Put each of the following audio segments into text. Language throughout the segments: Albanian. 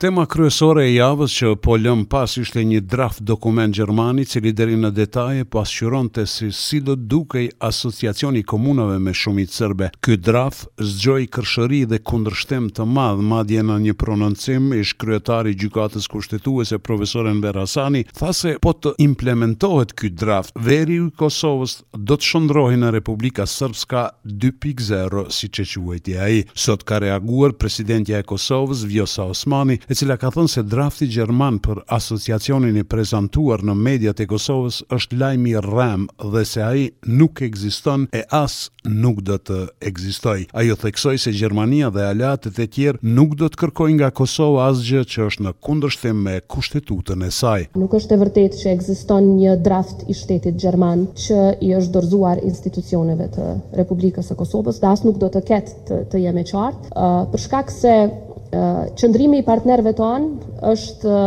Tema kryesore e javës që po lëmë pas ishte një draft dokument gjerman i cili deri në detaje pasqyronte se si do të dukej Asociacioni i Komunave me shumicë serbe. Ky draft zgjoi kërshëri dhe kundërshtim të madh, madje në një prononcim ish-kryetari i Gjykatës Kushtetuese, profesor Enver Hasani, tha se po të implementohet ky draft, veriu i Kosovës do të shndrohej në Republika Srpska dy pikë zero, siç e quajti ai. Sot ka reaguar presidentja e Kosovës, Vjosa Osmani, e cila ka thënë se drafti gjerman për Asociacionin i prezantuar në mediat e Kosovës është lajm i rremë dhe se ai nuk ekziston e as nuk do të ekzistojë. Ajo theksoi se Gjermania dhe aleatët e tjerë nuk do të kërkojnë nga Kosova asgjë që është në kundërshtim me Kushtetutën e saj. Nuk është e vërtetë që ekziston një draft i shtetit gjerman që i është dorëzuar institucioneve të Republikës së Kosovës dhe as nuk do të ketë të, të jem e qartë, për shkak se qëndrimi i partnerëve tanë është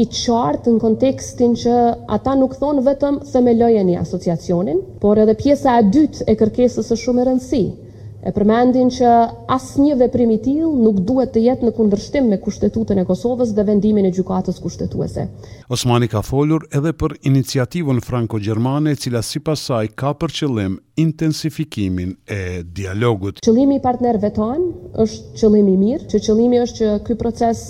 i qartë në kontekstin që ata nuk thonë vetëm themelojeni asociacionin, por edhe pjesa e dytë e kërkesës është shumë e rëndësishme. E përmendin që asnjë veprim i tillë nuk duhet të jetë në kundërshtim me Kushtetutën e Kosovës dhe vendimin e Gjykatës Kushtetuese. Osmani ka folur edhe për iniciativën franko-gjermane e cila sipas saj ka për qëllim intensifikimin e dialogut. Qëllimi i partnerëve tanë është qëllim i mirë, që qëllimi është që ky proces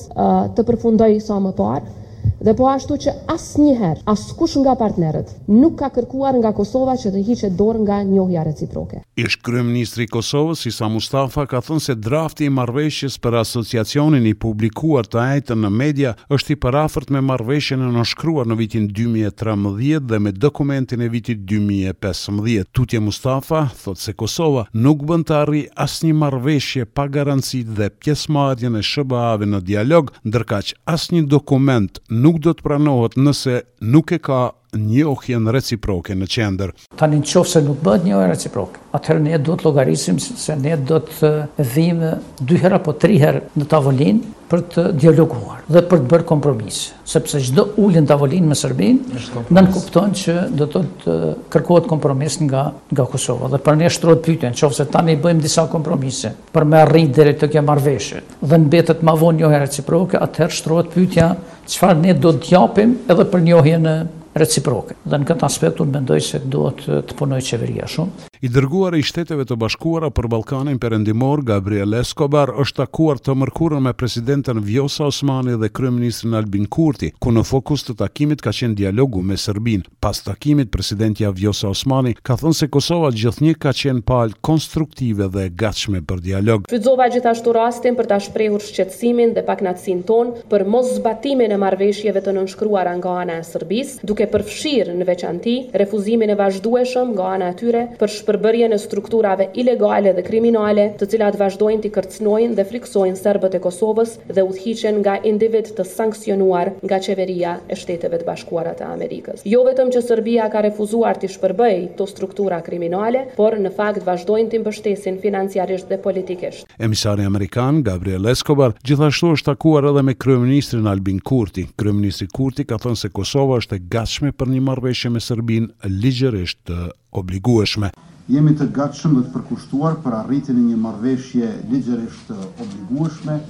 të përfundojë sa më parë dhe po ashtu që asnjëherë askush nga partnerët Nuk ka kërkuar nga Kosova që të hiqet dorë nga njohja reciproke. Ish-kryeministri i Kosovës, Isa Mustafa, ka thënë se drafti i marrëveshjes për Asociacionin i publikuar të enjten në media është i përafërt me marrëveshjen e nënshkruar në vitin dy mijë e trembëdhjetë dhe me dokumentin e vitit dy mijë e pesëmbëdhjetë. Tutje Mustafa thotë se Kosova nuk bën të arrijë asnjë marrëveshje pa garancitë dhe pjesëmarrjen e SHBA-ve në dialog, ndërkaq asnjë dokument nuk do të pranohet nëse Nuk e ka njohjen reciproke në qendër. Tani në qoftë se nuk bëhet njohja reciproke, atëherë ne duhet të llogarisim se ne do të vijmë dy herë apo tri herë në tavolinë për të dialoguar dhe për të bërë kompromise, sepse çdo ulje në tavolinë me Serbinë nënkupton që do të, do të kërkohet kompromis nga nga Kosova. Dhe për ne shtrohet pyetja, në qoftë se tani bëjmë disa kompromise për me arrit deri te kjo marrëveshje dhe mbetet ma vonë njohja reciproke, atëherë shtrohet pyetja, Çfarë ne duhet të japim edhe për njohjen reciproke. Dhe në këtë aspekt unë mendoj se duhet të punojë Qeveria shumë. I dërguari i Shteteve të Bashkuara për Ballkanin Perëndimor, Gabriel Escobar, është takuar të mërkurën me presidenten Vjosa Osmani dhe kryeministrin Albin Kurti, ku në fokus të takimit ka qenë dialogu me Serbinë. Pas takimit, presidentja Vjosa Osmani ka thënë se Kosova gjithnjë ka qenë palë konstruktive dhe e gatshme për dialog. Shfrytëzova gjithashtu rastin për ta shprehur shqetësimin dhe pakënaqësinë tonë për moszbatimin e marrëveshjeve të nënshkruara nga ana e Serbisë, duke përfshirë, në veçanti, refuzimin e vazhdueshëm nga ana e tyre për shpërbërjen e strukturave ilegale dhe kriminale, të cilat vazhdojnë t'i kërcënojnë dhe frikësojnë serbët e Kosovës dhe udhëhiqen nga individë të sanksionuar nga qeveria e Shteteve të Bashkuara të Amerikës. Jo vetëm që Serbia ka refuzuar t'i shpërbëjë këto struktura kriminale, por, në fakt, vazhdojnë t'i mbështesin financiarisht dhe politikisht. Emisari amerikan, Gabriel Escobar, gjithashtu është takuar edhe me kryeministrin Albin Kurti. Kryeministri Kurti ka thënë se Kosova është e gatshme për një marrëveshje me Serbinë ligjërisht të obligueshme. Jemi të gatshëm dhe të përkushtuar për arritjen e një marrëveshje ligjërisht të obligueshme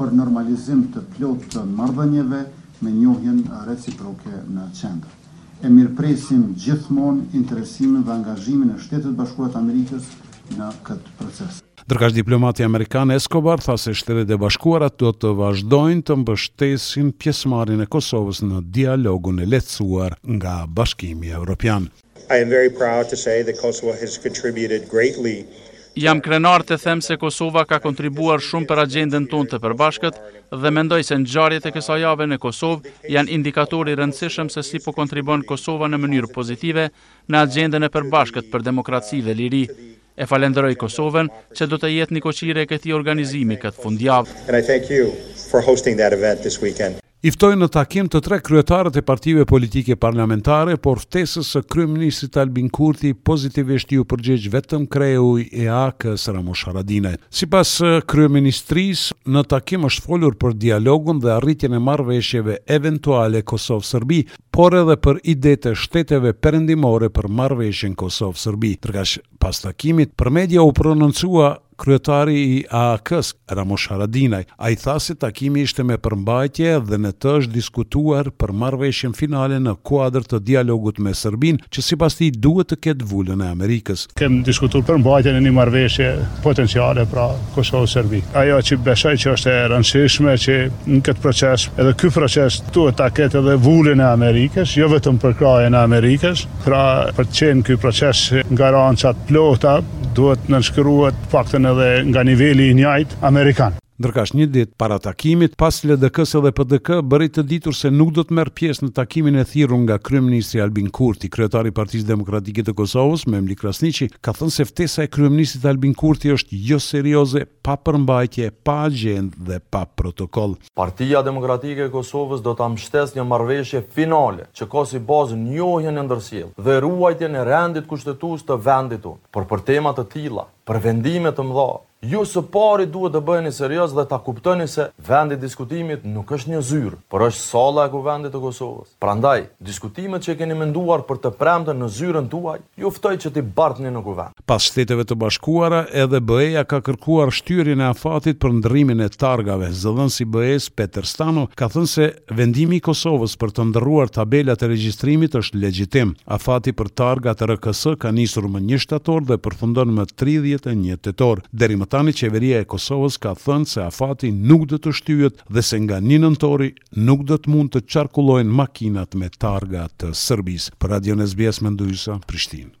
për normalizim të plotë të marrëdhënieve me njohjen reciproke në qendër. E mirëpresim gjithmonë interesimin dhe angazhimin e Shtetet e Bashkuara të Amerikës në këtë proces. Ndërkaq diplomati amerikan Escobar tha se Shtetet e Bashkuara do të vazhdojnë të mbështesin pjesëmarrjen e Kosovës në dialogun e lehtësuar nga Bashkimi Evropian. I am very proud to say that Kosovo has contributed greatly. Jam krenar të them se Kosova ka kontribuar shumë për agjendën tonë të përbashkët dhe mendoj se ngjarjet e kësaj jave në Kosovë janë indikator i rëndësishëm se si po kontribuon Kosova në mënyrë pozitive në agjendën e përbashkët për demokraci dhe liri. E falënderoj Kosovën që do të jetë nikoqire e këtij organizimi këtë fundjavë. And I thank you for hosting that event this weekend. I ftoi në takim të tre kryetarët e partive politike parlamentare, por ftesës së kryeministrit Albin Kurti pozitivisht iu përgjigj vetëm kreu i AAK-së Ramush Haradinaj. Sipas kryeministrisë, në takim është folur për dialogun dhe arritjen e marrëveshjeve eventuale Kosovë-Serbi, por edhe për idetë e shteteve perëndimore për marrëveshjen Kosovë-Serbi, ndërkaq pas takimit, për media u prononcua kryetari i AAK-së, Ramush Haradinaj. Ai tha se takimi ishte me përmbajtje dhe në të është diskutuar për marrëveshjen finale në kuadër të dialogut me Serbinë, që sipas tij duhet të ketë vulën e Amerikës. Kemi diskutuar përmbajtjen e një marrëveshje potenciale, pra Kosovë-Serbi. Ajo që besoj që është e rëndësishme që në këtë proces, edhe ky proces duhet ta ketë edhe vulën e Amerikës, jo vetëm përkrahjen e Amerikës. Pra, për të qenë ky proces me garanca të plota duhet të nënshkruhet të paktën edhe nga niveli i njëjtë amerikan. Ndërkaq një ditë para takimit, pas LDK-së dhe PDK bëri të ditur se nuk do të merr pjesë në takimin e thirrur nga kryeministri Albin Kurti. Kryetari i Partisë Demokratike të Kosovës, Memli Krasniqi, ka thënë se ftesa e kryeministrit Albin Kurti është joserioze, pa përmbajtje, pa agjendë dhe pa protokoll. Partia Demokratike e Kosovës do ta mbështesë një marrëveshje finale që ka si bazë njohjen e ndërsjellë dhe ruajtjen e rendit kushtetues të vendit tonë. Por për tema të tilla, për vendime të mëdha, ju së pari duhet të bëheni serioz dhe ta kuptoni se vendi i diskutimit nuk është një zyrë, por është Salla e Kuvendit të Kosovës. Prandaj, diskutimet që keni menduar për të premten në zyrën tuaj, ju ftoj që t'i bartni në Kuvend. Pas Shteteve të Bashkuara, edhe BE-ja ka kërkuar shtyrjen e afatit për ndrrimin e targave. Zëdhënësi i BE-së, Peter Stano, ka thënë se, Vendimi i Kosovës për të ndërruar tabelat e regjistrimit është legjitim. Afati për targat RKS ka nisur më një shtator dhe përfundon më tridhjetë e një tetor. Deri më tani Qeveria e Kosovës ka thënë se afati nuk do të shtyhet dhe se nga një nëntori nuk do të mund të qarkullojnë makinat me targa të Serbisë. Për Radion SBS Mendu Hysa, Prishtinë.